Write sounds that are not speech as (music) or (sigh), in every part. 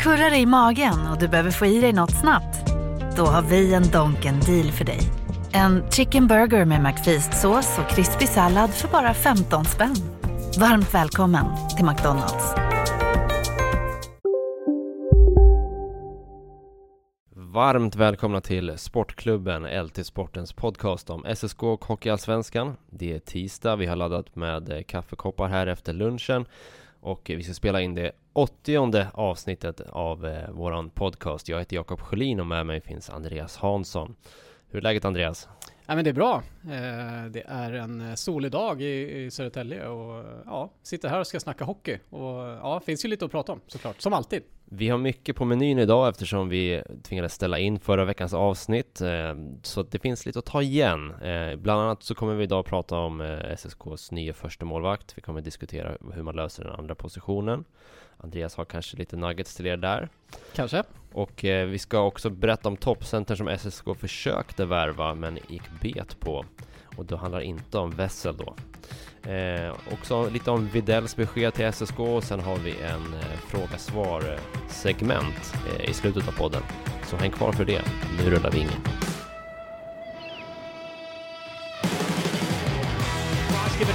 Kurrar i magen och du behöver få i dig något snabbt? Då har vi en Donken deal för dig. En chicken burger med McFeast-sås och krispig sallad för bara 15 spänn. Varmt välkommen till McDonalds. Varmt välkomna till Sportklubben, LT Sportens podcast om SSK och Hockeyallsvenskan. Det är tisdag, vi har laddat med kaffekoppar här efter lunchen och vi ska spela in det åttionde avsnittet av eh, våran podcast. Jag heter Jakob Sjölin och med mig finns Andreas Hansson. Hur är läget Andreas? Ja, men det är bra. Eh, det är en eh, solig dag i, Södertälje och ja, sitter här och ska snacka hockey. Och ja, finns ju lite att prata om såklart, som alltid. Vi har mycket på menyn idag eftersom vi tvingades ställa in förra veckans avsnitt eh, Så det finns lite att ta igen Bland annat så kommer vi idag prata om SSKs nya första målvakt Vi kommer diskutera hur man löser den andra positionen Andreas har kanske lite nuggets till er där Kanske Och vi ska också berätta om toppcenter som SSK försökte värva men gick bet på Och då handlar inte om Wessel då Eh, också lite om Vidells besked till SSK och sen har vi en eh, fråga-svar-segment eh, i slutet av podden. Så häng kvar för det. Nu rullar vi ingen.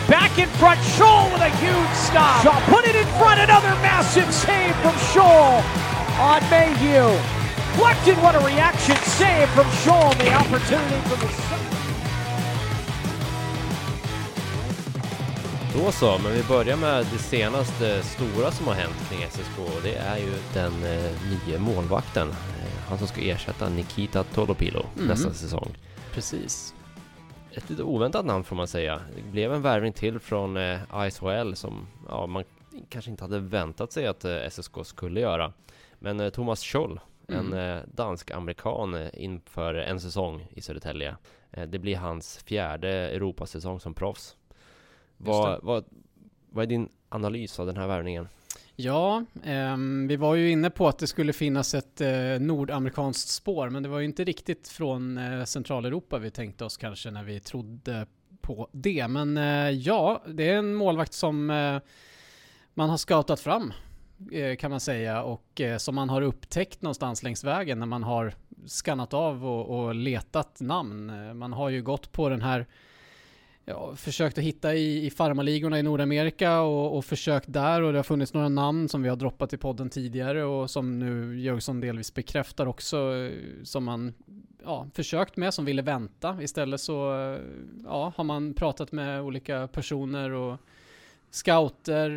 Back in front, Scholl with a huge stop. Shaw put it in front, another massive save from Scholl on Mayhew. Collected, what a reaction save from Scholl. The opportunity for the Då så, men vi börjar med det senaste stora som har hänt kring SSK och det är ju den eh, nya målvakten. Eh, han som ska ersätta Nikita Tolopilo mm. nästa säsong. Precis. Ett lite oväntat namn får man säga. Det blev en värvning till från eh, ISHL som ja, man kanske inte hade väntat sig att eh, SSK skulle göra. Men eh, Thomas Scholl, mm. en eh, dansk-amerikan eh, inför en säsong i Södertälje. det blir hans fjärde Europasäsong som proffs. Vad, vad, vad är din analys av den här värvningen? Ja, eh, vi var ju inne på att det skulle finnas ett eh, nordamerikanskt spår, men det var ju inte riktigt från eh, Centraleuropa vi tänkte oss kanske när vi trodde på det. Men ja, det är en målvakt som man har scoutat fram Eh, kan man säga och eh, som man har upptäckt någonstans längs vägen när man har skannat av och, och letat namn. Eh, man har ju gått på den här ja, försökt att hitta i, i farmaligorna i Nordamerika och, och försökt där och det har funnits några namn som vi har droppat i podden tidigare och som nu Jönsson delvis bekräftar också som man ja, försökt med som ville vänta. Istället så ja, har man pratat med olika personer och scouter,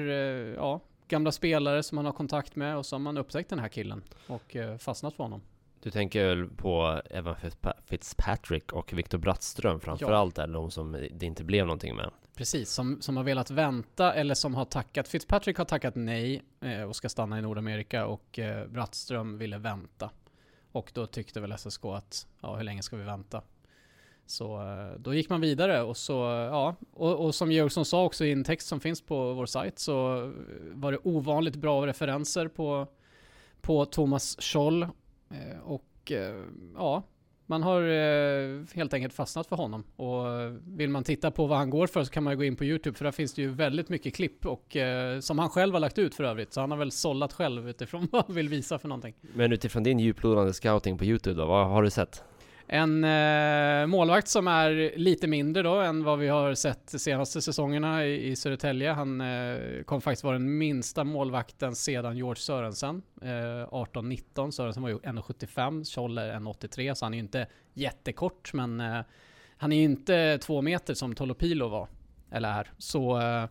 ja, gamla spelare som man har kontakt med och så har man upptäckt den här killen och fastnat för honom. Du tänker väl på Evan Fitzpatrick och Viktor Brattström framförallt ja. är de som det inte blev någonting med. Precis, som, som har velat vänta eller som har tackat. Fitzpatrick har tackat nej eh, och ska stanna i Nordamerika och eh, Brattström ville vänta. Och då tyckte väl SSK att, ja hur länge ska vi vänta? Så eh, då gick man vidare och så, eh, ja, och, och som Georgsson sa också i en text som finns på vår sajt så eh, var det ovanligt bra referenser på, på Thomas Scholl och ja, man har helt enkelt fastnat för honom. Och vill man titta på vad han går för så kan man gå in på YouTube för där finns det ju väldigt mycket klipp och som han själv har lagt ut för övrigt. Så han har väl sållat själv utifrån (laughs) vad han vill visa för någonting. Men utifrån din djuplodande scouting på YouTube då, vad har du sett? En eh, målvakt som är lite mindre då än vad vi har sett de senaste säsongerna i, i Södertälje. Han eh, kom faktiskt vara den minsta målvakten sedan George Sörensen. Eh, 18-19. Sörensen var ju 1,75. Scholl är 1,83 så han är ju inte jättekort men eh, han är ju inte två meter som Tolopilo var. Eller är. Så eh,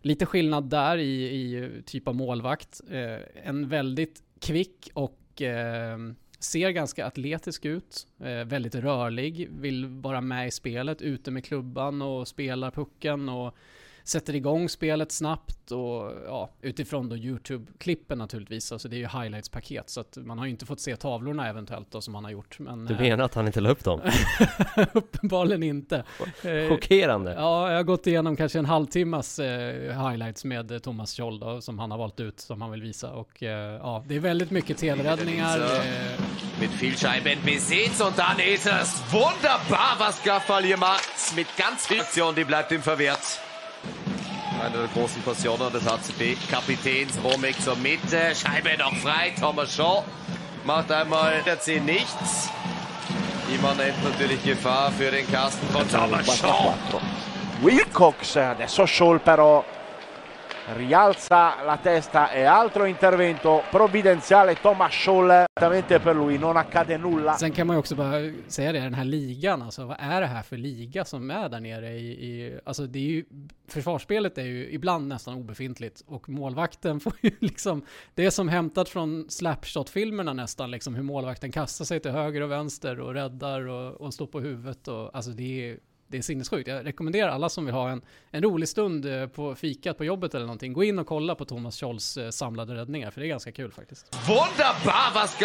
lite skillnad där i, i typ av målvakt. Eh, en väldigt kvick och eh, Ser ganska atletisk ut, eh, väldigt rörlig, vill vara med i spelet, ute med klubban och spelar pucken och sätter igång spelet snabbt och ja, utifrån då YouTube-klippen naturligtvis. Alltså det är ju highlights-paket så att man har ju inte fått se tavlorna eventuellt då som han har gjort. Men, du menar eh, att han inte la upp dem? (laughs) Uppenbarligen inte. Eh, Chockerande. Ja, jag har gått igenom kanske en halvtimmas eh, highlights med Thomas Scholl då, som han har valt ut som han vill visa och eh, ja, det är väldigt mycket tv-räddningar. Eh, Mit viel Scheibenbesitz und dann ist es wunderbar, was Gaffal hier macht. Mit ganz viel Aktion, die bleibt ihm verwehrt. Eine der großen Passionen des HCB-Kapitäns Romek zur Mitte. Scheibe noch frei. Thomas Shaw macht einmal der 10 nichts. Immanent natürlich Gefahr für den Kasten von Thomas Shaw. Wilcox, adesso Scholl però rialza la testa e altro intervento provvidenziale Thomas Scholl direttamente per lui, non accade nulla. Sen kan man ju också bara säga det, den här ligan, alltså vad är det här för liga som är där nere i, i alltså det är ju, försvarsspelet är ju ibland nästan obefintligt och målvakten (laughs) får ju liksom, det är som hämtat från slapshot-filmerna nästan liksom hur målvakten kastar sig till höger och vänster och räddar och, och står på huvudet och alltså det är det är sinnessjukt. Jag rekommenderar alla som vill ha en, en rolig stund eh, på fikat på jobbet eller någonting, gå in och kolla på Thomas Scholls eh, samlade räddningar, för det är ganska kul faktiskt. Wunderbar, was. (laughs)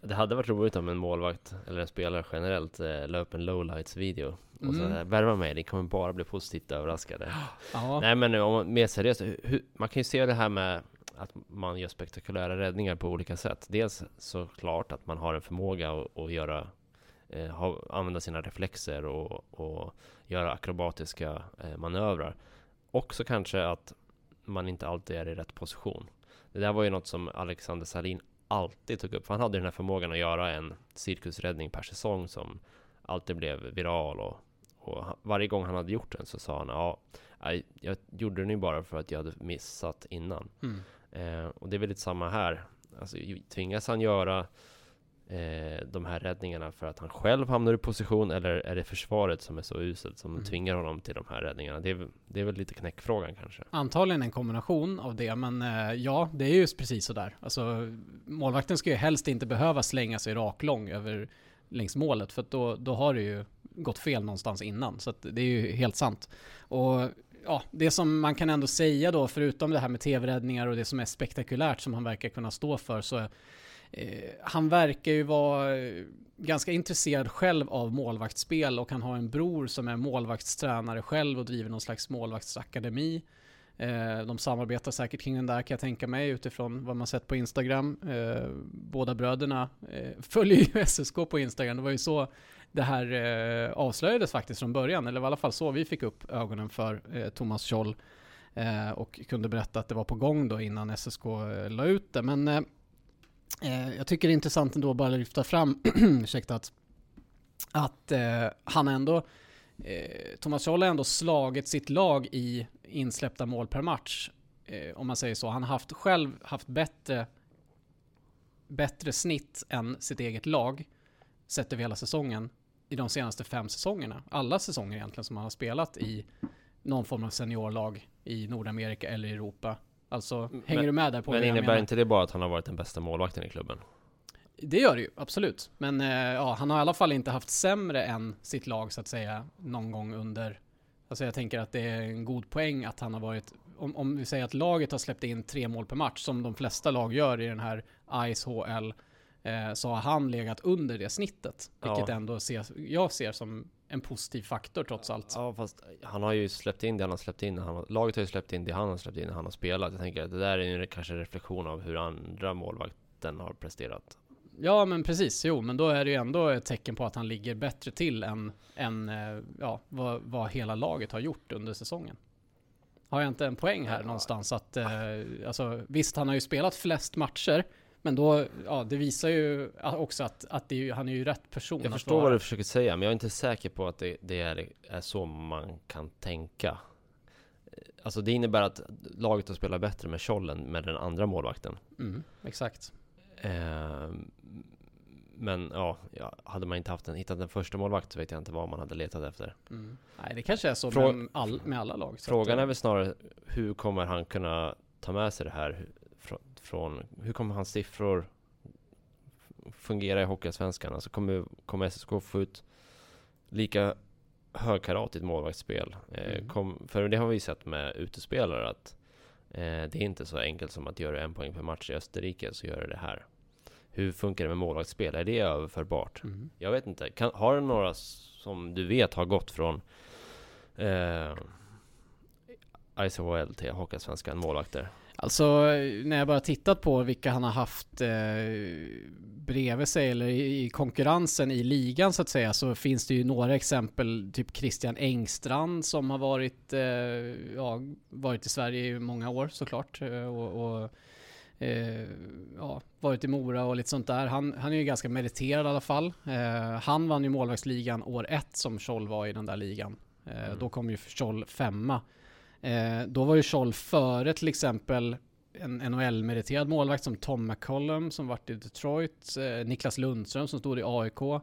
Det hade varit roligt om en målvakt, eller en spelare generellt, eh, la upp en lowlights-video. Och så Mm. här, värva mig, ni kommer bara bli positivt överraskade. (gasps) Ja, Nej men om man- mer seriöst, hur, man kan ju se det här med att man gör spektakulära räddningar på olika sätt. Dels såklart att man har en förmåga att, att göra, eh, ha, använda sina reflexer och, och göra akrobatiska eh, manövrar. Också kanske att man inte alltid är i rätt position. Det där var ju något som Alexander Salin alltid tog upp. För han hade den här förmågan att göra en cirkusräddning per säsong som alltid blev viral och, och varje gång han hade gjort den så sa han ja, jag gjorde den ju bara för att jag hade missat innan. mm. Eh, och det är väl lite samma här. Alltså, tvingas han göra eh, de här räddningarna för att han själv hamnar i position eller är det försvaret som är så uselt som Mm. tvingar honom till de här räddningarna? Det är, väl- det är väl lite knäckfrågan kanske. Antagligen en kombination av det, men eh, ja, det är ju precis sådär. Alltså, målvakten ska ju helst inte behöva slänga sig raklång över längs målet, för att då, då har det ju gått fel någonstans innan. Så det är ju helt sant. Och ja, det som man kan ändå säga då, förutom det här med tv-räddningar och det som är spektakulärt som han verkar kunna stå för, så Eh, han verkar ju vara eh, ganska intresserad själv av målvaktsspel och han har en bror som är målvaktstränare själv och driver någon slags målvaktsakademi. Eh, de samarbetar säkert kring den där kan jag tänka mig utifrån vad man sett på Instagram. Båda bröderna följer ju (laughs) SSK på Instagram. Det var ju så det här avslöjades faktiskt från början, eller i alla fall så vi fick upp ögonen för Thomas Scholl och kunde berätta att det var på gång då innan SSK la ut det. Men eh, jag tycker det är intressant ändå bara lyfta fram, (clears throat) ursäkta, att, att eh, han ändå eh, Thomas Scholl har ändå slagit sitt lag i insläppta mål per match. Eh, om man säger så. Han har haft, själv haft bättre, bättre snitt än sitt eget lag sett över hela säsongen i de senaste fem säsongerna. Alla säsonger egentligen som han har spelat i någon form av seniorlag i Nordamerika eller i Europa. Alltså, hänger du med där på Men innebär menar? inte det bara att han har varit den bästa målvakten i klubben? Det gör det ju, absolut. Men eh, ja, han har i alla fall inte haft sämre än sitt lag så att säga någon gång under... Alltså jag tänker att det är en god poäng att han har varit... Om, om vi säger att laget har släppt in tre mål per match, som de flesta lag gör i den här ICE-HL, eh, så har han legat under det snittet. Vilket Ja. ändå ses, jag ser som en positiv faktor trots allt. Ja fast han har ju släppt in det han har släppt in. Han har, laget har ju släppt in det han har släppt in när han har spelat. Jag tänker att det där är ju kanske en reflektion av hur andra målvakten har presterat. Ja men precis, jo men då är det ju ändå ett tecken på att han ligger bättre till än, än eh, ja, vad, vad hela laget har gjort under säsongen. Har jag inte en poäng här Ja. någonstans att, eh, alltså visst han har ju spelat flest matcher, men då, ja det visar ju också att, att det är, han är ju rätt person Jag förstår vara. vad du försöker säga, men jag är inte säker på att det, det är, är så man kan tänka. Alltså det innebär att laget har spelat bättre med Schollen med den andra målvakten. Mm, exakt. Eh, men ja, hade man inte haft en, hittat en första målvakt så vet jag inte vad man hade letat efter. Mm. Nej det kanske är så Frå- med, all, med alla lag. Frågan att, eh, är väl snarare hur kommer han kunna ta med sig det här från, hur kommer hans siffror fungera i Hockeyallsvenskan? Alltså kommer, kommer SSK få ut lika högkaratigt målvaktsspel? Eh, Mm. kom, för det har vi sett med utespelare att eh, det är inte så enkelt som att göra en poäng per match i Österrike så gör det det här. Hur funkar det med målvaktsspel? Är det överförbart? Mm. Jag vet inte. Kan, har du några som du vet har gått från eh, ICHL till Hockeyallsvenskan målvakter? Alltså när jag bara tittat på vilka han har haft eh, bredvid sig eller i, i, konkurrensen i ligan så att säga så finns det ju några exempel, typ Christian Engstrand som har varit, eh, ja, varit i Sverige i många år såklart eh, och, och eh, ja, varit i Mora och lite sånt där. Han, han är ju ganska meriterad i alla fall. Eh, han vann ju målvaktsligan år ett som Scholl var i den där ligan. Eh, mm. Då kom ju Scholl femma. Eh, då var ju Scholl före till exempel en NHL-meriterad målvakt som Tom McCollum som varit i Detroit, eh, Niklas Lundström som stod i AIK,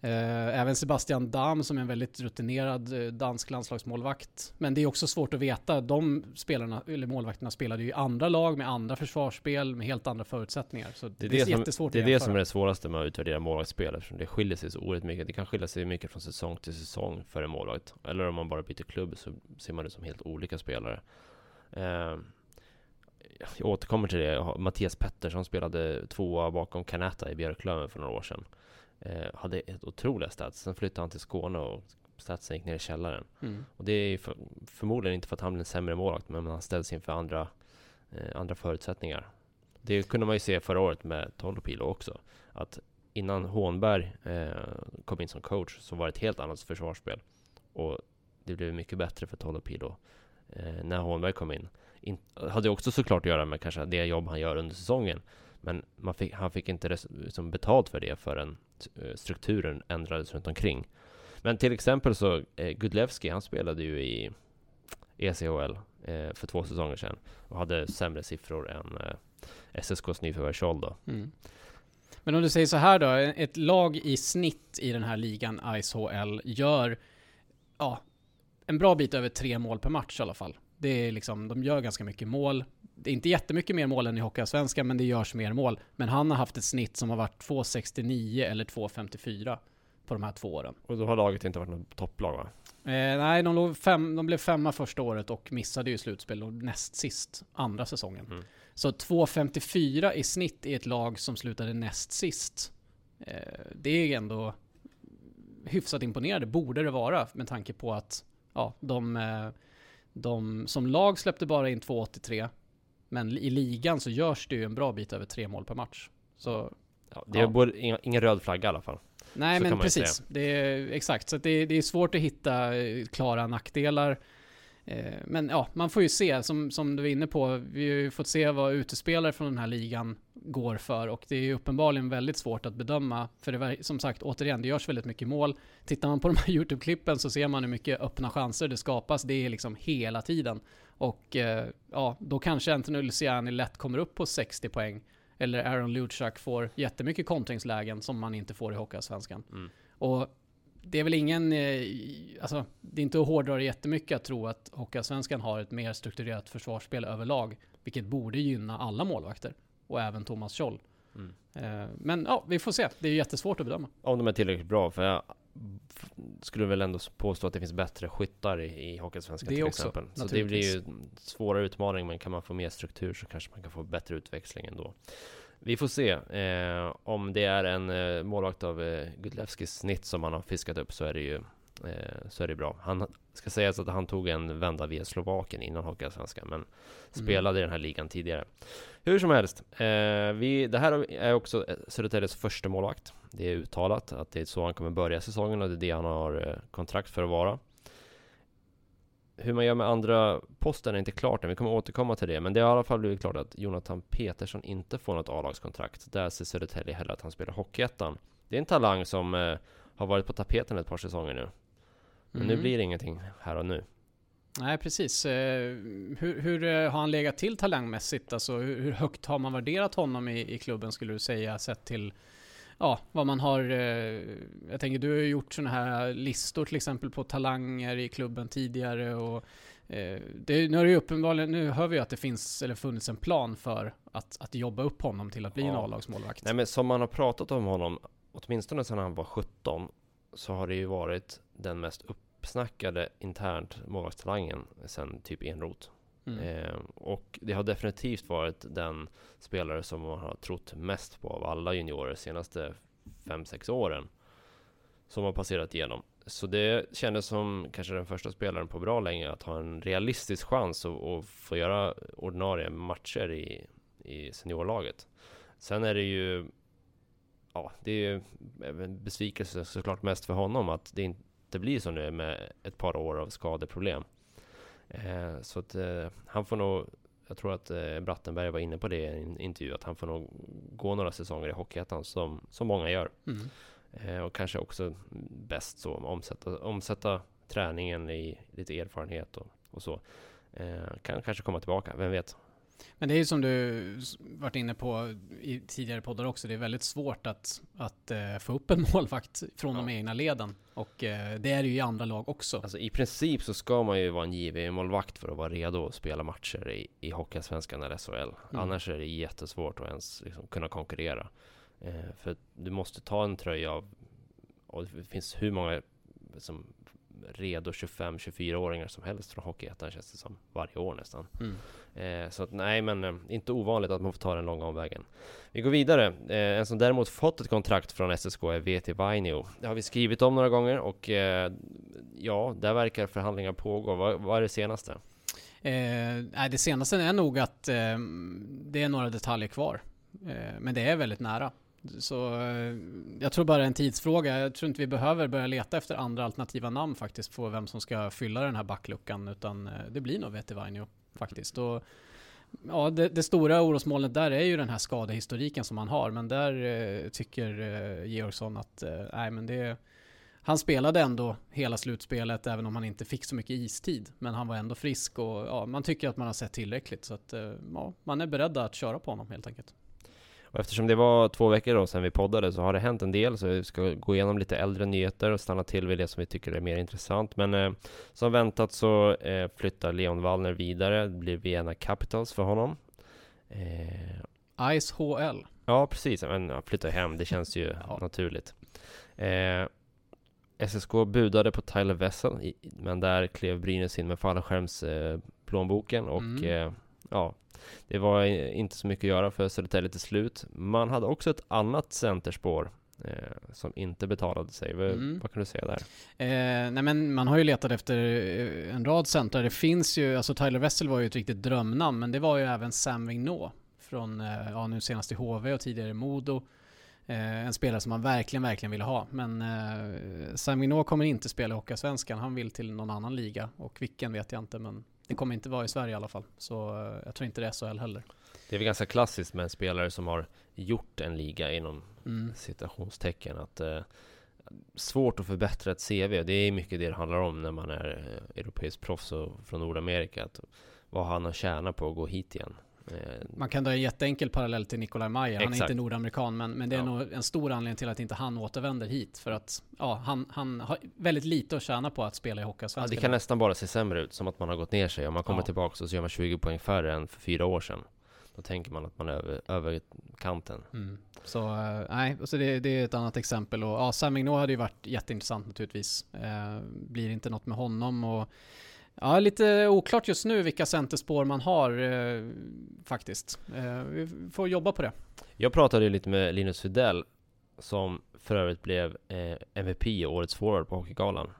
även Sebastian Dam som är en väldigt rutinerad eh, dansk landslagsmålvakt. Men det är också svårt att veta, de spelarna, eller målvakterna spelade ju i andra lag med andra försvarsspel med helt andra förutsättningar. Så det är det, är som, Det är det som är det svåraste med att utvärdera målvaktsspel eftersom det skiljer sig så oerhört mycket. Det kan skilja sig mycket från säsong till säsong för en målvakt. Eller om man bara byter klubb så ser man det som helt olika spelare. Eh, jag återkommer till det. Mattias Pettersson spelade tvåa bakom Kanata i Björklöven för några år sedan. Eh, hade ett otroliga stats. Sen flyttade han till Skåne och statsen gick ner i källaren. Mm. Och det är för, förmodligen inte för att han blev en sämre målvakt, men han ställs inför andra, eh, andra förutsättningar. Det kunde man ju se förra året med Tolopilo också. Att innan Hånberg eh, kom in som coach så var det ett helt annat försvarsspel. Och det blev mycket bättre för Tolopilo eh, när Hånberg kom in in, hade också såklart att göra med kanske det jobb han gör under säsongen. Men fick, han fick inte res, liksom betalt för det förrän Eh, strukturen ändrades runt omkring. Men till exempel så, eh, Gudlevski, han spelade ju i ECHL eh, för två säsonger sedan och hade sämre siffror än eh, SSKs nyförvärvsåld då. Mm. Men om du säger så här då, ett lag i snitt i den här ligan ISHL gör ja, en bra bit över tre mål per match i alla fall. Det är liksom, de gör ganska mycket mål. Det är inte jättemycket mer mål än i Hockeyallsvenskan, men det görs mer mål. Men han har haft ett snitt som har varit 2,69 eller 2,54 på de här två åren. Och då har laget inte varit något topplag va? Eh, nej, de, fem, de blev femma första året och missade ju slutspel och näst sist andra säsongen. Mm. Så 2,54 i snitt i ett lag som slutade näst sist. Eh, det är ändå hyfsat imponerande, borde det vara, med tanke på att ja, de eh, de som lag släppte bara in 2,83. Men i ligan så görs det ju en bra bit över tre mål per match. Så, ja, det är ja. Både, ingen, ingen röd flagga i alla fall. Nej, så men precis. Det är, exakt, så det, det är svårt att hitta eh, klara nackdelar. Eh, men ja, man får ju se, som, som du var inne på, vi har ju fått se vad utespelare från den här ligan går för och det är uppenbarligen väldigt svårt att bedöma, för det som sagt, återigen, det görs väldigt mycket mål. Tittar man på (laughs) de här YouTube-klippen så ser man hur mycket öppna chanser det skapas, det är liksom hela tiden. Och eh, ja, då kanske Anthony Luciani lätt kommer upp på 60 poäng, eller Aaron Luchak får jättemycket kontringslägen som man inte får i Hockeyallsvenskan. Mm. Och det är väl ingen, eh, alltså det är inte att hårdra det jättemycket att tro att Hockeyallsvenskan har ett mer strukturerat försvarsspel överlag, vilket borde gynna alla målvakter och även Thomas Scholl. Mm. Eh, men ja, vi får se. Det är jättesvårt att bedöma. Om de är tillräckligt bra, för jag skulle väl ändå påstå att det finns bättre skyttar i, i Hockeyallsvenskan till också, exempel. Så det blir ju svåra utmaning, men kan man få mer struktur så kanske man kan få bättre utväxling ändå. Vi får se eh, om det är en eh, målvakt av eh, Gudlevskis snitt som han har fiskat upp så är det ju så är det bra. Han ska sägas att han tog en vända via Slovakien innan Hockeyallsvenskan, men mm. spelade i den här ligan tidigare. Hur som helst, eh, vi, det här är också Södertäljes första målvakt. Det är uttalat att det är så han kommer börja säsongen och det är det han har eh, kontrakt för att vara. Hur man gör med andra posten är inte klart än, vi kommer återkomma till det. Men det har i alla fall blivit klart att Jonathan Petersson inte får något A-lagskontrakt. Där ser Södertälje hellre att han spelar Hockeyettan. Det är en talang som eh, har varit på tapeten ett par säsonger nu. Men mm. nu blir det ingenting här och nu. Nej, precis. Eh, hur, hur, eh, har han legat till talangmässigt? Alltså, hur, högt har man värderat honom i, i klubben skulle du säga, sett till ja, vad man har... Eh, jag tänker, du har ju gjort sådana här listor till exempel på talanger i klubben tidigare och det, nu är det uppenbarligen, nu hör vi att det finns, eller funnits en plan för att, att jobba upp honom till att bli ja. en A-lagsmålvakt. Nej men som man har pratat om honom, åtminstone sedan han var 17, så har det ju varit den mest uppsnackade internt målvaktstalangen sen typ Enrot. Mm. Eh, och det har definitivt varit den spelare som man har trott mest på av alla juniorer senaste 5-6 åren. Som har passerat igenom. Så det kändes som kanske den första spelaren på bra länge att ha en realistisk chans att, att få göra ordinarie matcher i, i seniorlaget. Sen är det ju Ja, det är ju en besvikelse såklart mest för honom att det inte blir så nu med ett par år av skadeproblem. Eh, så att eh, han får nog jag tror att eh, Brattenberg var inne på det i en intervju, att han får nog gå några säsonger i Hockeyettan som, som många gör. Mm. Eh, och kanske också bäst så, omsätta, omsätta träningen i lite erfarenhet och, och så. Eh, kan kanske komma tillbaka, vem vet? Men det är ju som du varit inne på i tidigare poddar också, det är väldigt svårt att, att uh, få upp en (laughs) målvakt från ja. de egna leden. Och uh, det är det ju i andra lag också. Alltså i princip så ska man ju vara en JVM-målvakt för att vara redo att spela matcher i, i Hockeyallsvenskan eller SHL. Mm. Annars är det jättesvårt att ens liksom, kunna konkurrera. Uh, för du måste ta en tröja av, och det finns hur många som redo 25-24-åringar som helst från Hockeyettan känns det som varje år nästan. Mm. Eh, så att, nej, men eh, inte ovanligt att man får ta den långa omvägen. Vi går vidare. Eh, en som däremot fått ett kontrakt från SSK är VT Vainio. Det har vi skrivit om några gånger och eh, ja, där verkar förhandlingar pågå. Vad, vad är det senaste? Eh, det senaste är nog att eh, det är några detaljer kvar. Eh, men det är väldigt nära. Så eh, jag tror bara det är en tidsfråga. Jag tror inte vi behöver börja leta efter andra alternativa namn faktiskt på vem som ska fylla den här backluckan utan eh, det blir nog Vetivainio faktiskt. Och, ja, det, det, stora orosmolnet där är ju den här skadehistoriken som han har, men där eh, tycker eh, Georgsson att eh, nej, men det han spelade ändå hela slutspelet även om han inte fick så mycket istid. Men han var ändå frisk och ja, man tycker att man har sett tillräckligt. Så att eh, ja, man är beredd att köra på honom helt enkelt. Och eftersom det var två veckor då sedan vi poddade så har det hänt en del, så vi ska gå igenom lite äldre nyheter och stanna till vid det som vi tycker är mer intressant. Men eh, som väntat så eh, flyttar Leon Wallner vidare, det blir Vienna Capitals för honom. Eh, Ice HL. Ja, precis. Men flyttar hem, det känns ju (laughs) ja. naturligt. Eh, SSK budade på Tyler Wessel, men där klev Brynäs in med fallskärmsplånboken och mm. Eh, ja, det var inte så mycket att göra för Södertälje till slut. Man hade också ett annat centerspår eh, som inte betalade sig. Mm. Vad kan du säga där? Eh, nej men man har ju letat efter eh, en rad centrar. Det finns ju, alltså Tyler Wessel var ju ett riktigt drömnamn, men det var ju även Sam Vignot från, eh, ja nu senast i HV och tidigare Modo. Eh, en spelare som man verkligen, verkligen vill ha. Men eh, Sam Vignot kommer inte spela i Hockeyallsvenskan. Han vill till någon annan liga och vilken vet jag inte, men det kommer inte vara i Sverige i alla fall. Så eh, jag tror inte det är SHL heller. Det är väl ganska klassiskt med en spelare som har gjort en liga inom mm. citationstecken. Att, eh, svårt att förbättra ett CV. Det är mycket det det handlar om när man är eh, europeisk proffs och från Nordamerika. Att, vad han har tjänat på att gå hit igen. Eh, Man kan dra en jätteenkel parallell till Nikolaj Mayer. Han är inte nordamerikan, men, men det är ja. nog en stor anledning till att inte han återvänder hit. För att ja, han, han har väldigt lite att tjäna på att spela i Hockeyallsvenskan. Ja, det kan nästan bara se sämre ut, som att man har gått ner sig. Om man kommer ja. tillbaka och så gör man 20 poäng färre än för fyra år sedan. Då tänker man att man är över, över kanten. Mm. Så uh, nej, så det, det, är ett annat exempel. Och ja, Sam Mignot hade ju varit jätteintressant naturligtvis. Uh, blir inte något med honom och Ja, lite oklart just nu vilka centerspår man har eh, faktiskt. Eh, vi får jobba på det. Jag pratade ju lite med Linus Fidell som för övrigt blev eh, MVP Årets forward på Hockeygalan.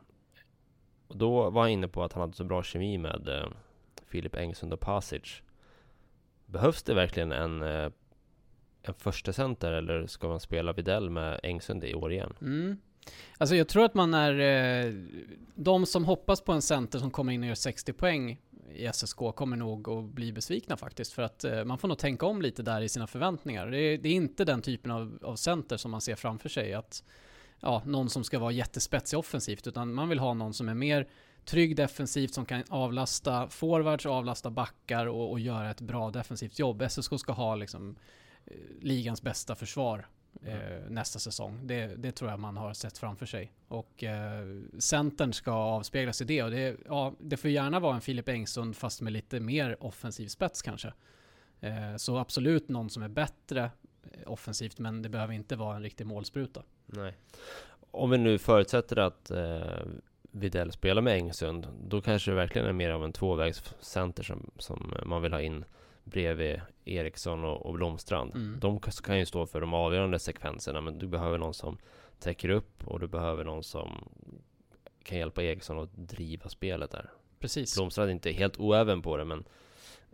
Och då var han inne på att han hade så bra kemi med eh, Filip Engsund och Pasic. Behövs det verkligen en, eh, en första center eller ska man spela Videll med Engsund i år igen? Mm. Alltså jag tror att man är... Eh, de som hoppas på en center som kommer in och gör 60 poäng i SSK kommer nog att bli besvikna faktiskt. För att eh, man får nog tänka om lite där i sina förväntningar. Det är, det är inte den typen av, av, center som man ser framför sig. Att ja, någon som ska vara jättespetsig offensivt. Utan man vill ha någon som är mer trygg defensivt, som kan avlasta forwards, avlasta backar och, och göra ett bra defensivt jobb. SSK ska ha liksom eh, ligans bästa försvar eh, nästa säsong. Det, det, tror jag man har sett framför sig. Och eh, Centern ska avspeglas i det. Och det, ja, det får gärna vara en Filip Engsund fast med lite mer offensiv spets kanske. Eh, så absolut någon som är bättre eh, offensivt, men det behöver inte vara en riktig målspruta. Nej. Om vi nu förutsätter att eh, Videll spelar med Engsund, då kanske det verkligen är mer av en tvåvägscenter som, som man vill ha in bredvid Eriksson och, och Blomstrand. Mm. De kan ju stå för de avgörande sekvenserna, men du behöver någon som täcker upp och du behöver någon som kan hjälpa Eriksson att driva spelet där. Precis. Blomstrad är inte helt oäven på det men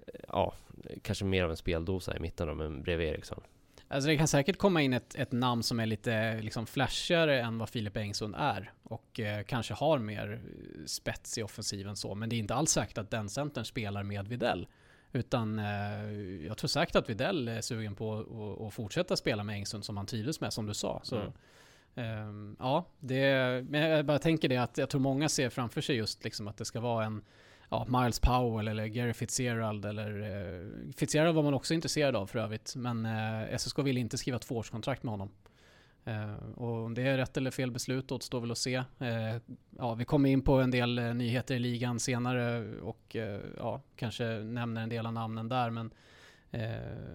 eh, ja, kanske mer av en speldosa i mitten då, men bredvid Eriksson. Alltså det kan säkert komma in ett, ett namn som är lite liksom flashigare än vad Filip Engström är och eh, kanske har mer eh, spets i offensiven så. Men det är inte alls säkert att den centern spelar med Videll. Utan eh, jag tror säkert att Videll är sugen på att fortsätta spela med Engström som han trivdes med som du sa. Så, Mm. ehm, ja, det, men jag bara tänker det att jag tror många ser framför sig just liksom att det ska vara en ja, Miles Powell eller Gary Fitzgerald eller eh, Fitzgerald var man också intresserad av för övrigt. Men eh, SSK vill inte skriva tvåårskontrakt med honom. Eh, och om det är rätt eller fel beslut återstår väl att se. Eh, ja, vi kommer in på en del eh, nyheter i ligan senare och ja, kanske nämner en del av namnen där. Men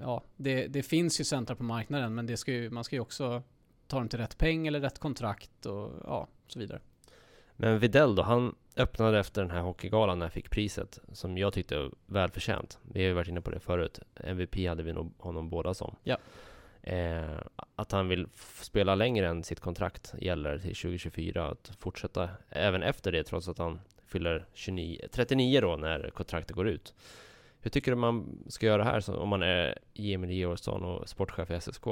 ja, det, det finns ju centra på marknaden men det ska ju, man ska ju också ta dem till rätt peng eller rätt kontrakt och ja, så vidare. Men Videll då, han öppnade efter den här hockeygalan när han fick priset som jag tyckte var välförtjänt. Vi har ju varit inne på det förut. MVP hade vi nog honom båda som. Ja. Eh, att han vill spela längre än sitt kontrakt gäller till 2024. Att fortsätta även efter det trots att han fyller 29, 39 då när kontraktet går ut. Hur tycker du man ska göra här så, om man är Emil Georgsson och sportchef i SSK?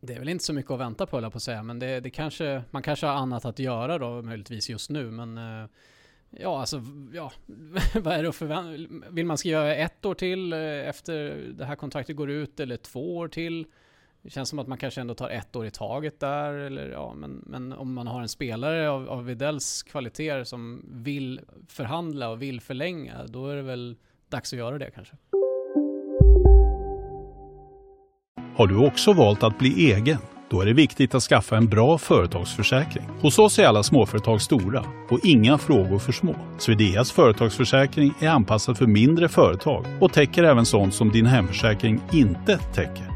Det är väl inte så mycket att vänta på höll jag på att säga, men det, det kanske, man kanske har annat att göra då möjligtvis just nu, men eh, ja, alltså, ja, (laughs) vad är det att förvänta Vill man skriva ett år till eh, efter det här kontraktet går ut eller två år till? Det känns som att man kanske ändå tar ett år i taget där, eller ja, men, men om man har en spelare av, av Videls kvaliteter som vill förhandla och vill förlänga, då är det väl dags att göra det kanske. Har du också valt att bli egen? Då är det viktigt att skaffa en bra företagsförsäkring. Hos oss är alla småföretag stora och inga frågor för små. Swedeas företagsförsäkring är anpassad för mindre företag och täcker även sånt som din hemförsäkring inte täcker.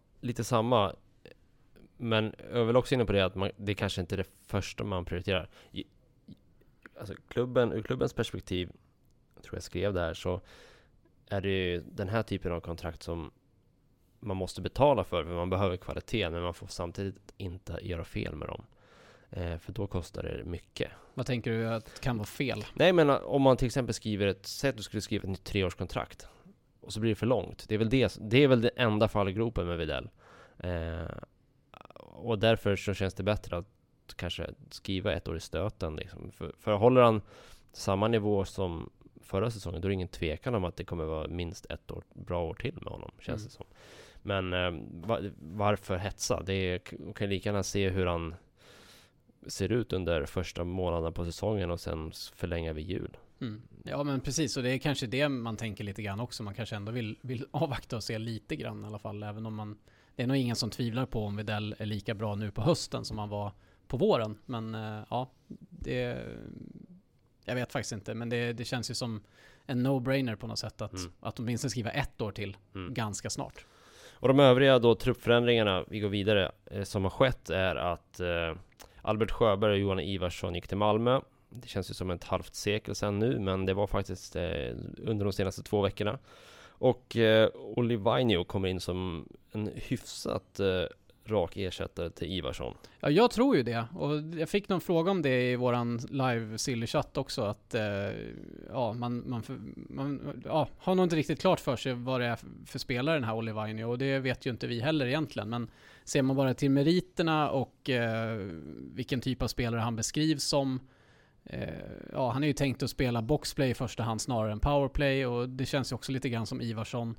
lite samma. Men jag är väl också inne på det att man, det kanske inte är det första man prioriterar. I- Alltså klubben, ur klubbens perspektiv, jag tror jag skrev det här, så är det ju den här typen av kontrakt som man måste betala för, för man behöver kvalitet, men man får samtidigt inte göra fel med dem. Eh, för då kostar det mycket. Vad tänker du att kan vara fel? Nej men om man till exempel skriver ett, säg att du skulle skriva ett nytt treårskontrakt och så blir det för långt. Det är väl det, det är väl det enda fallgropen med Widell. Eh, och därför så känns det bättre att kanske skriva ett år i stöten liksom. För, för håller han samma nivå som förra säsongen, då är det ingen tvekan om att det kommer vara minst ett år, bra år till med honom, känns Mm. det som. Men eh, va, varför hetsa? Det är, man kan lika gärna se hur han ser ut under första månaderna på säsongen och sen förlänga vid jul. Mm. Ja men precis, och det är kanske det man tänker lite grann också. Man kanske ändå vill, vill (laughs) avvakta och se lite grann i alla fall. Även om man... Det är nog ingen som tvivlar på om Videll är lika bra nu på hösten som han var på våren. Men eh, ja, det... Jag vet faktiskt inte, men det, det känns ju som en no-brainer på något sätt att, Mm. att åtminstone skriva ett år till Mm. ganska snart. Och de övriga då truppförändringarna, vi går vidare, eh, som har skett är att eh, Albert Sjöberg och Johan Ivarsson gick till Malmö. Det känns ju som ett halvt sekel sedan nu, men det var faktiskt eh, under de senaste två veckorna. Och eh, Olivainio kommer in som en hyfsat eh, rak ersättare till Ivarsson. Ja, jag tror ju det. Och jag fick någon fråga om det i våran live-sillychatt också. Att eh, ja, man, man, för, man ja, har nog inte riktigt klart för sig vad det är för, spelare den här Olivaini. Och det vet ju inte vi heller egentligen. Men ser man bara till meriterna och eh, vilken typ av spelare han beskrivs som. Eh, ja, han är ju tänkt att spela boxplay i första hand snarare än powerplay. Och det känns ju också lite grann som Ivarsson.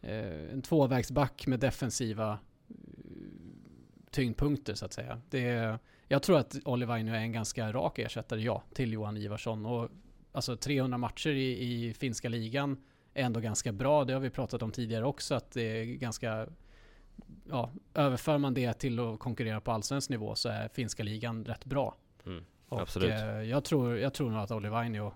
Eh, en tvåvägsback med defensiva eh, tyngdpunkter så att säga. Det är, jag tror att Oliver nu är en ganska rak ersättare, ja, till Johan Ivarsson. Och alltså 300 matcher i, i finska ligan är ändå ganska bra. Det har vi pratat om tidigare också, att det är ganska... Ja, överför man det till att konkurrera på allsvensk nivå så är finska ligan rätt bra. Mm. Och Absolut. eh, jag, tror, jag tror nog att Olivainio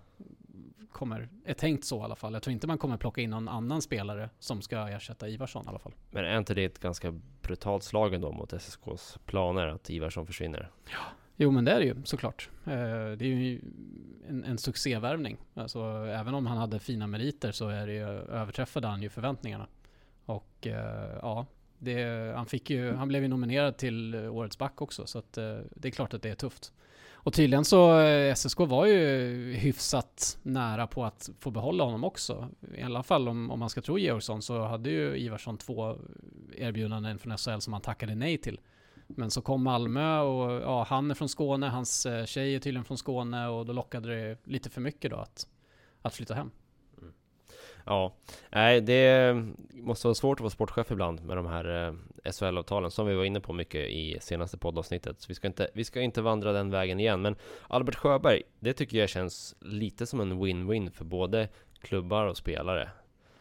kommer, är tänkt så i alla fall. Jag tror inte man kommer plocka in någon annan spelare som ska ersätta Ivarsson i alla fall. Men är inte det ett ganska brutalt slag ändå mot SSKs planer att Ivarsson försvinner? Jo men det är det ju såklart. Eh, det är ju en, en succévärvning. Alltså, även om han hade fina meriter så är det ju, överträffade han ju förväntningarna. Och eh, ja, det, han, fick ju, han blev ju nominerad till Årets back också så att, eh, det är klart att det är tufft. Och tydligen så eh, SSK var ju hyfsat nära på att få behålla honom också. I alla fall om, om man ska tro Georgsson så hade ju Ivarsson två erbjudanden från SHL som han tackade nej till. Men så kom Malmö och ja, han är från Skåne, hans eh, tjej är tydligen från Skåne och då lockade det lite för mycket då att, att flytta hem. Ja, nej det måste vara svårt att vara sportchef ibland med de här eh, SHL-avtalen som vi var inne på mycket i senaste poddavsnittet. Så vi ska, inte, vi ska inte vandra den vägen igen. Men Albert Sjöberg, det tycker jag känns lite som en win-win för både klubbar och spelare.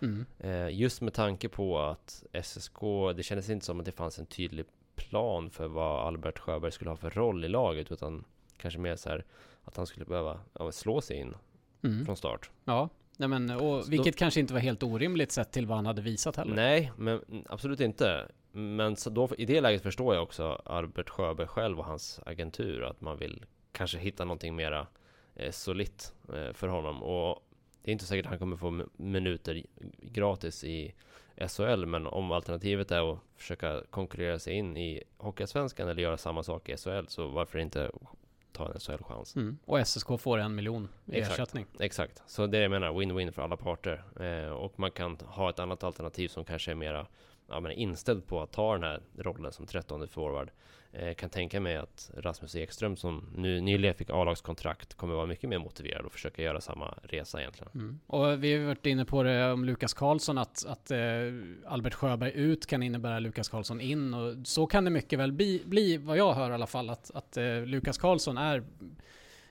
Mm. Eh, just med tanke på att SSK, det kändes inte som att det fanns en tydlig plan för vad Albert Sjöberg skulle ha för roll i laget, utan kanske mer så här att han skulle behöva ja, slå sig in Mm. från start. Ja, nej men, och, vilket kanske inte var helt orimligt sett till vad han hade visat heller. Nej, men absolut inte. Men då, i det läget förstår jag också Albert Sjöberg själv och hans agentur, att man vill kanske hitta någonting mera eh, solitt eh, för honom. Och det är inte säkert att han kommer få minuter gratis i SHL, men om alternativet är att försöka konkurrera sig in i Hockeyallsvenskan eller göra samma sak i SHL, så varför inte ta en SHL-chans? Mm. Och SSK får en miljon i Exakt. ersättning. Exakt, så det är jag menar, win-win för alla parter. Eh, och man kan ha ett annat alternativ som kanske är mera ja, men inställd på att ta den här rollen som 13 forward. Eh, kan tänka mig att Rasmus Ekström som nu nyligen fick A-lagskontrakt kommer vara mycket mer motiverad och försöka göra samma resa egentligen. Mm. Och vi har varit inne på det om Lukas Karlsson, att, att eh, Albert Sjöberg ut kan innebära Lukas Karlsson in. Och så kan det mycket väl bli, bli vad jag hör i alla fall, att, att eh, Lukas Karlsson är,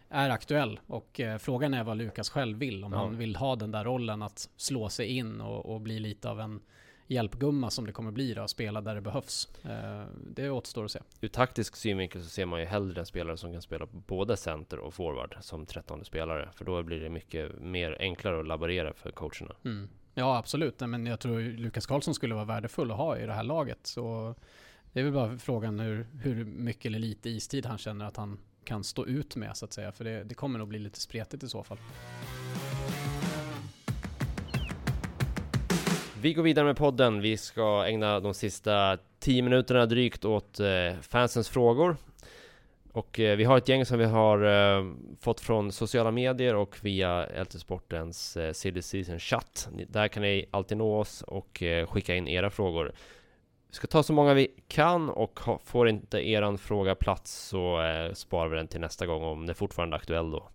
är aktuell. Och eh, frågan är vad Lukas själv vill, om Ja. han vill ha den där rollen att slå sig in och, och bli lite av en hjälpgumma som det kommer bli då, spela där det behövs. Eh, det återstår att se. Ur taktisk synvinkel så ser man ju hellre en spelare som kan spela både center och forward som 13 spelare. För då blir det mycket mer enklare att laborera för coacherna. Mm. Ja, absolut. Men jag tror Lukas Karlsson skulle vara värdefull att ha i det här laget. Så det är väl bara frågan hur, hur mycket eller lite istid han känner att han kan stå ut med så att säga. För det, det kommer nog bli lite spretigt i så fall. Vi går vidare med podden. Vi ska ägna de sista 10 minuterna drygt åt eh, fansens frågor. Och eh, vi har ett gäng som vi har eh, fått från sociala medier och via LT Sportens eh, Silly Season chatt. Där kan ni alltid nå oss och skicka in era frågor. Vi ska ta så många vi kan och får inte eran fråga plats så sparar vi den till nästa gång om det är fortfarande är aktuell då.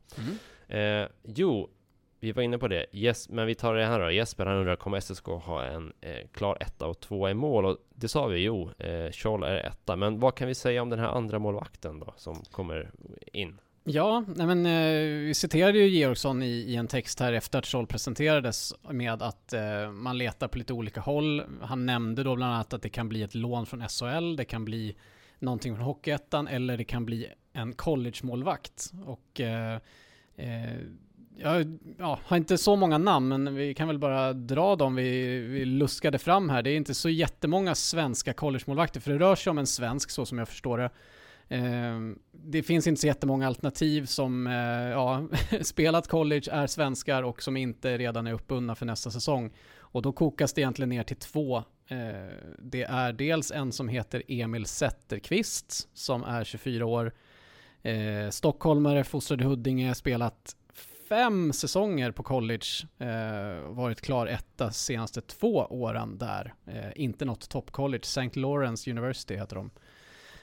Eh, jo, vi var inne på det. Yes, men vi tar det här då. Jesper han undrar, kommer SSK ha en eh, klar etta och tvåa i mål? Och det sa vi, jo, eh, Scholl är etta. Men vad kan vi säga om den här andra målvakten då, som kommer in? Ja, nej men eh, vi citerade ju Georgsson i, i en text här efter att Scholl presenterades med att eh, man letar på lite olika håll. Han nämnde då bland annat att det kan bli ett lån från SHL, det kan bli någonting från Hockeyettan eller det kan bli en college-målvakt. Och eh, eh, jag ja, har inte så många namn, men vi kan väl bara dra dem vi, vi luskade fram här. Det är inte så jättemånga svenska college-målvakter, för det rör sig om en svensk så som jag förstår det. Eh, det finns inte så jättemånga alternativ som eh, ja, (laughs) spelat college, är svenskar och som inte redan är uppbundna för nästa säsong. Och då kokas det egentligen ner till två. Eh, det är dels en som heter Emil Zetterqvist som är 24 år. Eh, stockholmare, fostrad i Huddinge, spelat fem säsonger på college. Eh, varit klar etta senaste två åren där. Eh, inte något toppcollege, St. Lawrence University heter de.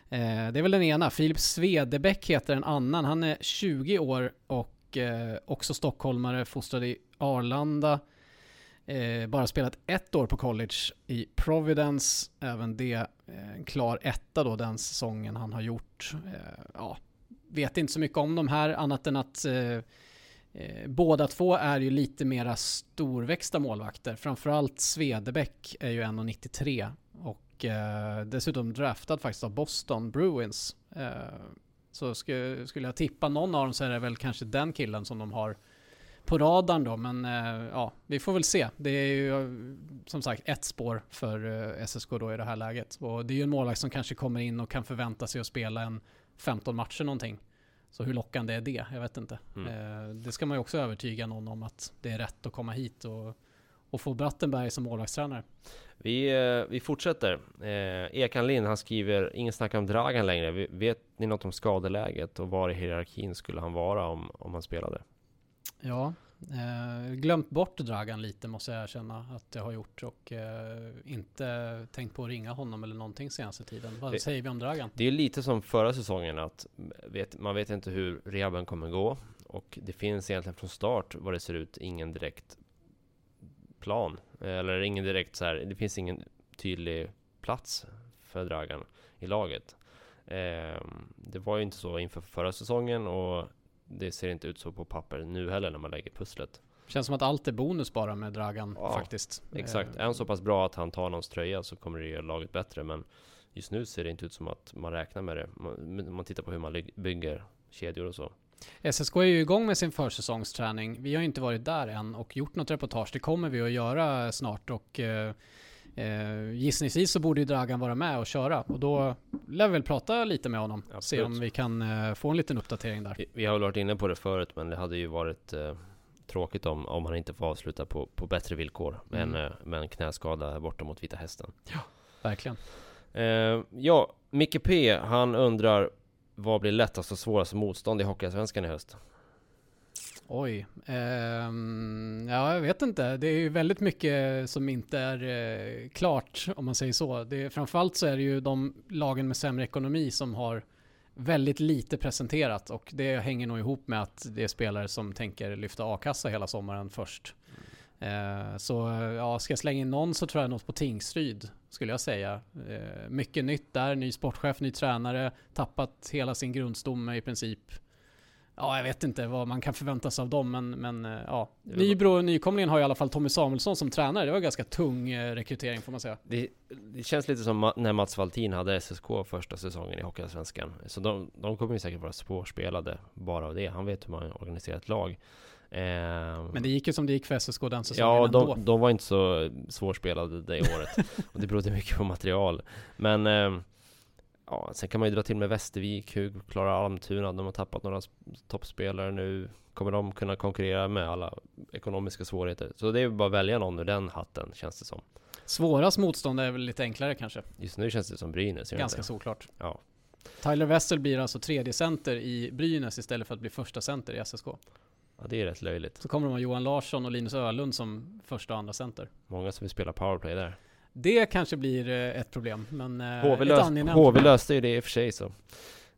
Eh, det är väl den ena. Filip Svedebäck heter en annan. Han är 20 år och eh, också stockholmare, fostrad i Arlanda. Eh, bara spelat ett år på college i Providence. Även det eh, en klar etta då den säsongen han har gjort. Eh, ja, vet inte så mycket om de här annat än att eh, eh, båda två är ju lite mera storväxta målvakter. Framförallt Svedebäck är ju 1,93 och eh, dessutom draftad faktiskt av Boston Bruins. Eh, Så skulle, skulle jag tippa någon av dem så är det väl kanske den killen som de har på radarn då, men eh, ja, vi får väl se. Det är ju eh, som sagt ett spår för eh, SSK då i det här läget. Och det är ju en målvakt som kanske kommer in och kan förvänta sig att spela en 15 matcher någonting. Så hur lockande är det? Jag vet inte. Mm. Eh, det ska man ju också övertyga någon om att det är rätt att komma hit och, och få Brattenberg som målvaktstränare. Vi, eh, vi fortsätter. Eh, Ekan Lind, han skriver Ingen snack om Dragan längre. Vet ni något om skadeläget och var i hierarkin skulle han vara om, om han spelade? Ja, eh, glömt bort Dragan lite måste jag erkänna att jag har gjort och eh, inte tänkt på att ringa honom eller någonting senaste tiden. Vad Det- säger vi om Dragan? Det är lite som förra säsongen att vet, man vet inte hur rehaben kommer gå och det finns egentligen från start vad det ser ut ingen direkt plan eller ingen direkt så här. Det finns ingen tydlig plats för Dragan i laget. Ehm, det var ju inte så inför förra säsongen och det ser inte ut så på papper nu heller när man lägger pusslet. Känns som att allt är bonus bara med Dragan Ja, faktiskt. Exakt, Eh, är han så pass bra att han tar någons tröja så kommer det göra laget bättre men just nu ser det inte ut som att man räknar med det. Man, man tittar på hur man bygger kedjor och så. SSK är ju igång med sin försäsongsträning. Vi har ju inte varit där än och gjort något reportage. Det kommer vi att göra snart och eh, gissningsvis så borde ju Dragan vara med och köra och då lär vi väl prata lite med honom. Se Absolut. om vi kan eh, få en liten uppdatering där. Vi, vi har väl varit inne på det förut men det hade ju varit eh, tråkigt om, om han inte får avsluta på, på bättre villkor med, Mm. en, eh, med en knäskada borta mot Vita Hästen. Verkligen. Eh, ja, Micke P han undrar vad blir lättast och svårast motstånd i Hockeyallsvenskan i höst? Oj. Ehm, ja, jag vet inte. Det är ju väldigt mycket som inte är eh, klart om man säger så. Det framförallt så är det ju de lagen med sämre ekonomi som har väldigt lite presenterat och det hänger nog ihop med att det är spelare som tänker lyfta a-kassa hela sommaren först. Eh, så eh, ja, ska jag slänga in någon så tror jag något på Tingsryd skulle jag säga. Eh, mycket nytt där, ny sportchef, ny tränare, tappat hela sin grundstomme i princip. Ja, jag vet inte vad man kan förvänta sig av dem, men, men eh, ja. Nybro, nykomlingen har i alla fall Tommy Samuelsson som tränare. Det var en ganska tung eh, rekrytering får man säga. Det, det känns lite som när Mats Valtin hade SSK första säsongen i Hockeyallsvenskan. Så de, de kommer ju säkert vara svårspelade bara av det. Han vet hur man organiserar ett lag. Eh, Men det gick ju som det gick för SSK den säsongen Ja, ändå. de, de var inte så svårspelade det året. (laughs) och det berodde mycket på material. Men ja, sen kan man ju dra till med Västervik, hur klarar Almtuna? De har tappat några toppspelare nu. Kommer de kunna konkurrera med alla ekonomiska svårigheter? Så det är bara att välja någon ur den hatten, känns det som. Svårast motstånd är väl lite enklare kanske. Just nu känns det som Brynäs, Ganska såklart. Ja. Tyler Wessel blir alltså tredje center i Brynäs istället för att bli första center i SSK. ja, det är rätt löjligt. Så kommer de ha Johan Larsson och Linus Ölund som första och andra center. Många som vill spela powerplay där. Det kanske blir eh, ett problem, men HV, ett lös, angenämt HV löste ju det i och för sig så.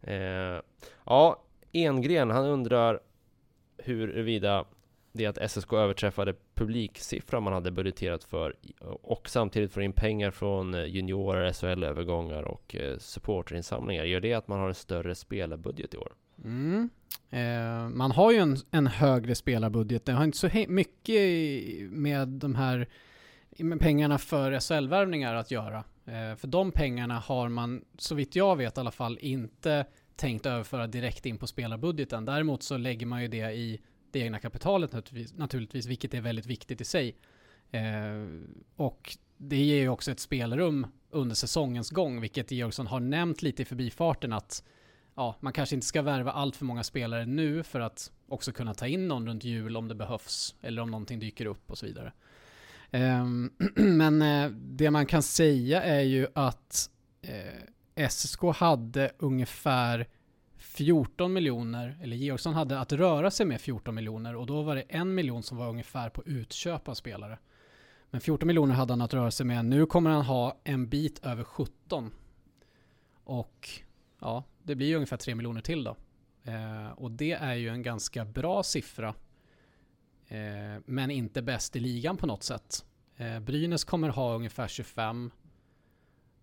Eh, ja, Engren, han undrar huruvida det att SSK överträffade publiksiffran man hade budgeterat för och samtidigt får in pengar från eh, juniorer, SHL-övergångar och eh, supporterinsamlingar. Gör det att man har en större spelarbudget i år? Mm. Eh, man har ju en, en högre spelarbudget. Det har inte så mycket med de här pengarna för SHL-värvningar att göra. Eh, för de pengarna har man, så vitt jag vet i alla fall, inte tänkt överföra direkt in på spelarbudgeten. Däremot så lägger man ju det i det egna kapitalet naturligtvis, naturligtvis vilket är väldigt viktigt i sig. Eh, och det ger ju också ett spelrum under säsongens gång, vilket Georgsson har nämnt lite i förbifarten att ja, man kanske inte ska värva allt för många spelare nu för att också kunna ta in någon runt jul om det behövs eller om någonting dyker upp och så vidare. Ehm, (clears throat) men eh, det man kan säga är ju att eh, SSK hade ungefär 14 miljoner, eller Georgsson hade att röra sig med 14 miljoner och då var det en miljon som var ungefär på utköp av spelare. Men 14 miljoner hade han att röra sig med. Nu kommer han ha en bit över 17. Och ja, det blir ju ungefär 3 miljoner till då. Eh, och det är ju en ganska bra siffra. Eh, men inte bäst i ligan på något sätt. Eh, Brynäs kommer ha ungefär 25.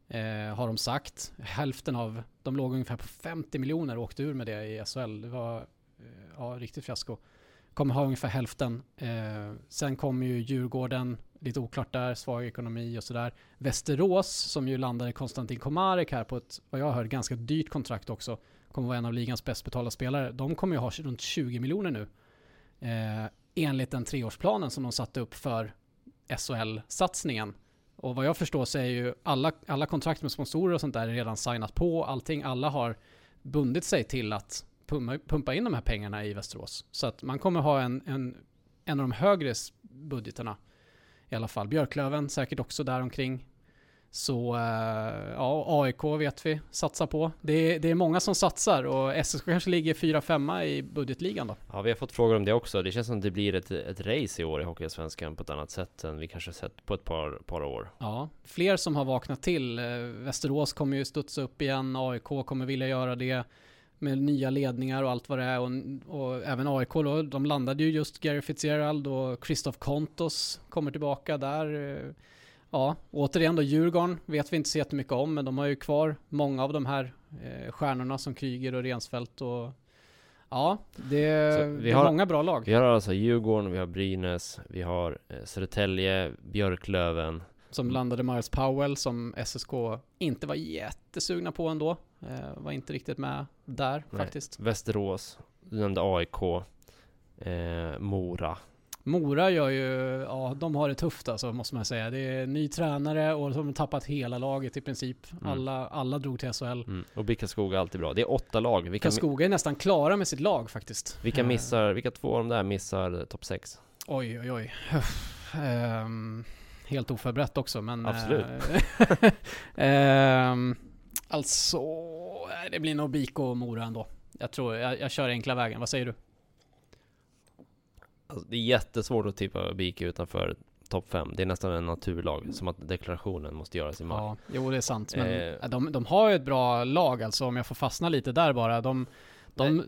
Eh, har de sagt. Hälften av, de låg ungefär på 50 miljoner och åkte ur med det i SHL. Det var eh, ja, riktigt fiasko. Kommer ha ungefär hälften. Eh, sen kommer ju Djurgården, lite oklart där, svag ekonomi och sådär. Västerås, som ju landade Konstantin Komarek här på ett, vad jag hör, ganska dyrt kontrakt också, kommer vara en av ligans bäst betalda spelare. De kommer ju ha runt 20 miljoner nu. Eh, Enligt den treårsplanen som de satte upp för SHL-satsningen. Och vad jag förstår så är ju alla, alla kontrakt med sponsorer och sånt där redan signat på, allting, alla har bundit sig till att pumpa in de här pengarna i Västerås. Så att man kommer ha en, en, en av de högre budgeterna i alla fall. Björklöven säkert också där omkring. Så eh, ja, AIK vet vi satsar på. Det är, det är många som satsar och SSK kanske ligger 4-5 i budgetligan då. Ja, vi har fått frågor om det också. Det känns som att det blir ett, ett race i år i Hockeyallsvenskan på ett annat sätt än vi kanske sett på ett par, par år. Ja, fler som har vaknat till. Eh, Västerås kommer ju studsa upp igen, AIK kommer vilja göra det med nya ledningar och allt vad det är. Och, och även AIK då, de landade ju just Gary Fitzgerald och Christoph Kontos kommer tillbaka där. Ja, återigen då Djurgården vet vi inte så jättemycket om, men de har ju kvar många av de här eh, stjärnorna som Kryger och Rensfeldt och Ja, det, det är har, många bra lag. Vi har alltså Djurgården, vi har Brynäs, vi har eh, Södertälje, Björklöven. Som landade Miles Powell som SSK inte var jättesugna på ändå. Eh, var inte riktigt med där Nej. faktiskt. Västerås, du nämnde AIK, eh, Mora. Mora gör ju, ja de har det tufft alltså måste man säga. Det är ny tränare och de har tappat hela laget i princip. Mm. Alla, alla drog till SHL. Mm. Och Bickaskoga är alltid bra. Det är åtta lag. Vilka Karlskoga är nästan klara med sitt lag faktiskt. Vilka eh. missar, vilka två av de där missar topp 6? Oj oj oj. um, helt oförberett också men... Absolut. um, (laughs) alltså, det blir nog BIK och Mora ändå. Jag tror, jag, jag kör enkla vägen. Vad säger du? Alltså, det är jättesvårt att tippa BIK utanför topp 5. Det är nästan en naturlag, som att deklarationen måste göras i maj. Ja, jo det är sant. Men eh, de, de har ju ett bra lag alltså, om jag får fastna lite där bara. De, de... Nej,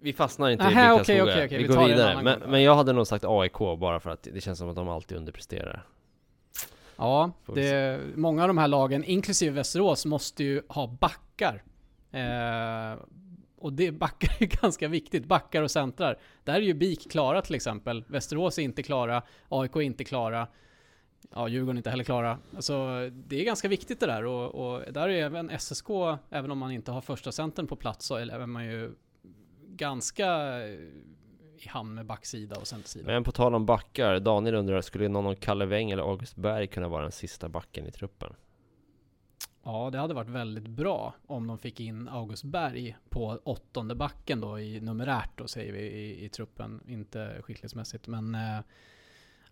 vi fastnar inte Aha, i Karlskoga. Okay, okay, okay. Vi, vi går vidare. Men, men, jag hade nog sagt AIK bara för att det känns som att de alltid underpresterar. Ja, det, många av de här lagen, inklusive Västerås, måste ju ha backar. Eh, och det backar (laughs) är ganska viktigt, backar och centrar. Där är ju BIK klara till exempel. Västerås är inte klara, AIK är inte klara. Ja, Djurgården är inte heller klara. Alltså, det är ganska viktigt det där och, och där är även SSK, även om man inte har första centern på plats, så är man ju ganska eh, i hamn med backsida och centersida. Men på tal om backar, Daniel undrar, skulle någon av Kalle Weng eller August Berg kunna vara den sista backen i truppen? Ja, det hade varit väldigt bra om de fick in August Berg på åttonde backen då i numerärt då säger vi i, i truppen, inte skicklighetsmässigt. Men eh,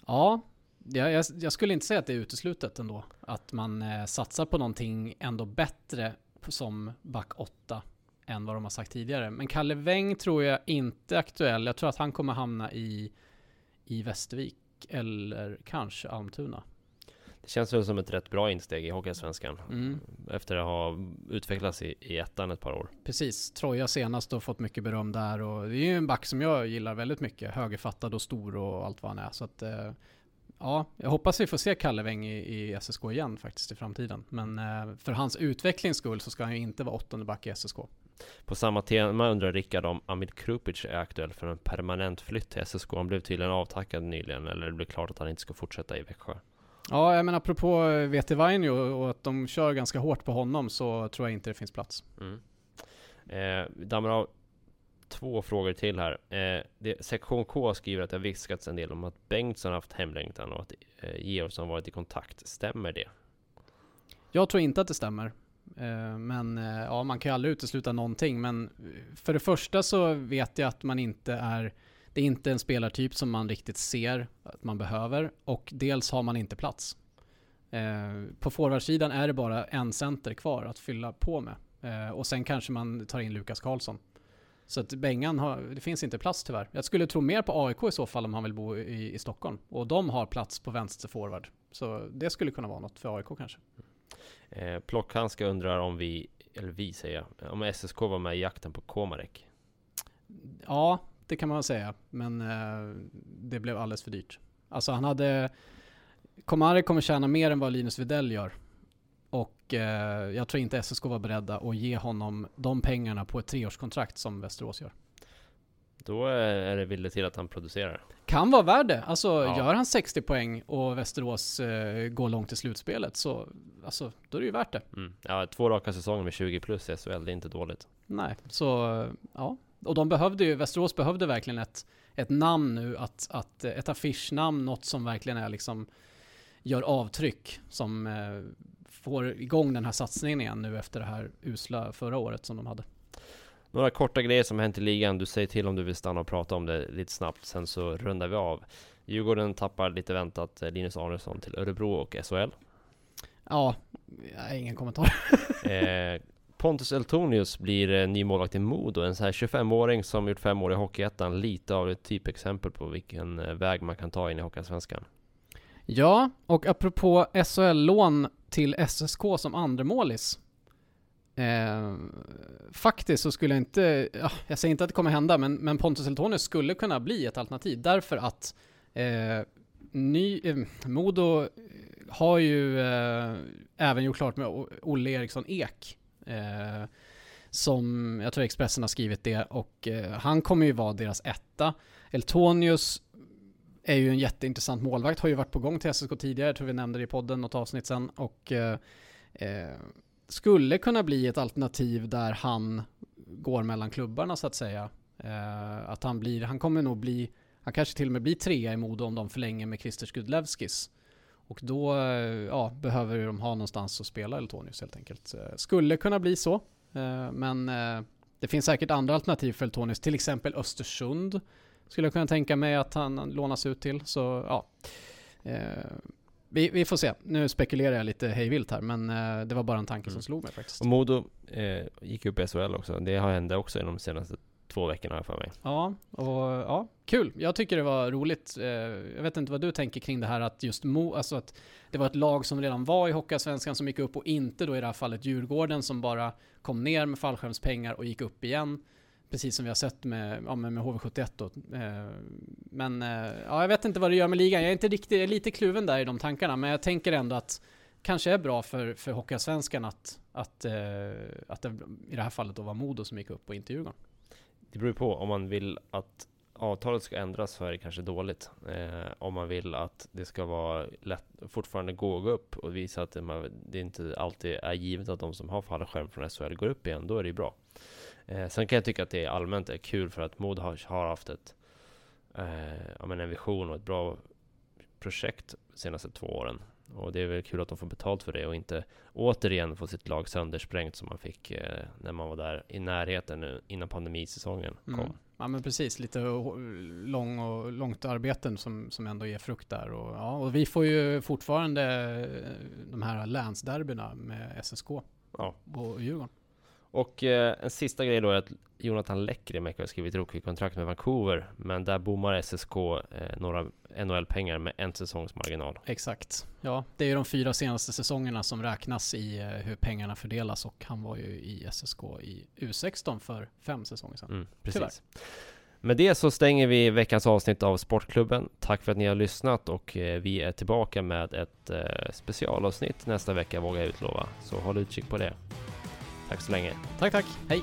ja, jag, jag, skulle inte säga att det är uteslutet ändå. Att man eh, satsar på någonting ändå bättre som back åtta än vad de har sagt tidigare. Men Kalle Weng tror jag inte är aktuell. Jag tror att han kommer hamna i, i Västervik eller kanske Almtuna. Känns väl som ett rätt bra insteg i Hockeyallsvenskan. Mm. Efter att ha utvecklats i, i ettan ett par år. Precis. Troja senast och fått mycket beröm där och det är ju en back som jag gillar väldigt mycket. Högerfattad och stor och allt vad han är. Så att, eh, ja, jag hoppas vi får se Kalle Weng i, i SSK igen faktiskt i framtiden. Men eh, för hans utvecklings skull så ska han ju inte vara åttonde back i SSK. På samma tema undrar Rickard om Amid Krupic är aktuell för en permanent flytt till SSK. Han blev tydligen avtackad nyligen, eller det blev klart att han inte ska fortsätta i Växjö. Ja, jag menar apropå VT Vainio och att de kör ganska hårt på honom så tror jag inte det finns plats. Mm. Eh, dammar av två frågor till här. Eh, det, sektion K skriver att det har viskats en del om att Bengtsson haft hemlängtan och att eh, Georgsson varit i kontakt. Stämmer det? Jag tror inte att det stämmer. Eh, men eh, ja, man kan ju aldrig utesluta någonting. Men för det första så vet jag att man inte är det är inte en spelartyp som man riktigt ser att man behöver och dels har man inte plats. Eh, på forwardsidan är det bara en center kvar att fylla på med. och sen kanske man tar in Lukas Karlsson. Så att Bengan har, det finns inte plats tyvärr. Jag skulle tro mer på AIK i så fall om han vill bo i, i Stockholm. Och de har plats på vänster forward. Så det skulle kunna vara något för AIK kanske. Eh, Plockhandska undrar om vi, eller vi säger jag, om SSK var med i jakten på Komarek? Ja, det kan man säga. Men eh, det blev alldeles för dyrt. Alltså han hade... Komarek kommer tjäna mer än vad Linus Widell gör. Och eh, jag tror inte SSK var beredda att ge honom de pengarna på ett treårskontrakt som Västerås gör. då är det villigt till att han producerar. Kan vara värd det. Alltså Ja. gör han 60 poäng och Västerås eh, går långt i slutspelet så alltså, då är det ju värt det. Mm. Ja, två raka säsonger med 20 plus i SHL, det är inte dåligt. Nej, så eh, ja. Och de behövde ju, Västerås behövde verkligen ett, ett namn nu, att, att, eh, ett affischnamn, något som verkligen är liksom gör avtryck, som eh, får igång den här satsningen igen nu efter det här usla förra året som de hade. Några korta grejer som hänt i ligan. Du säger till om du vill stanna och prata om det lite snabbt, sen så rundar vi av. Djurgården tappar lite väntat eh, Linus Arnesson till Örebro och SHL. Ja, ingen kommentar. Eh, Pontus Eltonius blir eh, ny målvakt i Modo, en sån här 25-åring som gjort fem år i Hockeyettan, lite av ett typexempel på vilken eh, väg man kan ta in i Hockeyallsvenskan. Ja, och apropå SHL-lån till SSK som andremålis. Eh, faktiskt så skulle jag inte, ja, jag säger inte att det kommer hända, men, men Pontus Eltonius skulle kunna bli ett alternativ därför att eh, ny, eh, Modo har ju eh, även gjort klart med Olle Eriksson Ek. Eh, som, jag tror Expressen har skrivit det, och eh, han kommer ju vara deras etta. Eltonius är ju en jätteintressant målvakt, har ju varit på gång till SSK tidigare, jag tror vi nämnde det i podden något avsnitt sen, och eh, eh, skulle kunna bli ett alternativ där han går mellan klubbarna så att säga. Eh, att han blir, han kommer nog bli, han kanske till och med blir trea i Modo om de förlänger med Christer Skudlevskis. Och då eh, ja, behöver de ha någonstans att spela Eltonius helt enkelt. Eh, Skulle kunna bli så, eh, men det finns säkert andra alternativ för Eltonius, till exempel Östersund skulle jag kunna tänka mig att han lånas ut till. Så ja, vi, vi får se. Nu spekulerar jag lite hejvilt här, men det var bara en tanke som Mm. slog mig faktiskt. Och Modo eh, gick upp i SHL också. Det har hänt också i de senaste två veckorna har jag för mig. Ja, och ja, kul. Jag tycker det var roligt. Eh, jag vet inte vad du tänker kring det här att just Mo, alltså att det var ett lag som redan var i Hockeyallsvenskan som gick upp och inte då i det här fallet Djurgården som bara kom ner med fallskärmspengar och gick upp igen. Precis som vi har sett med, ja, med med HV71 då. Eh, men eh, ja, jag vet inte vad det gör med ligan. Jag är inte riktigt, jag är lite kluven där i de tankarna, men jag tänker ändå att kanske är bra för, för Hockeyallsvenskan att, att, att det i det här fallet då var Modo som gick upp och inte Djurgården. Det beror på om man vill att avtalet ska ändras så är det kanske dåligt. Eh, om man vill att det ska vara lätt, fortfarande gå att gå upp och visa att det, man, det inte alltid är givet att de som har fallskärm från SHL går upp igen, då är det ju bra. Eh, sen kan jag tycka att det allmänt är kul för att Mod har, har haft ett, eh, ja, men en vision och ett bra projekt de senaste två åren. Och det är väl kul att de får betalt för det och inte återigen få sitt lag söndersprängt som man fick eh, när man var där i närheten nu, innan pandemisäsongen kom. Mm. Ja men precis, lite lång och, långt arbeten som, som ändå ger frukt där. Och, ja, och vi får ju fortfarande eh, de här länsderbyna med SSK Ja. och Djurgården. Och eh, en sista grej då är att Jonathan Lekkerimäki har skrivit rookie-kontrakt med Vancouver, men där bommar SSK eh, några NHL-pengar med en säsongs marginal. Exakt. Ja, det är ju de fyra senaste säsongerna som räknas i eh, hur pengarna fördelas och han var ju i SSK i U16 för fem säsonger sedan. Mm, Tyvärr. precis. Med det så stänger vi veckans avsnitt av Sportklubben. Tack för att ni har lyssnat och eh, vi är tillbaka med ett eh, specialavsnitt nästa vecka vågar jag utlova. Så håll utkik på det. Tack så länge. Tack, tack. Hej,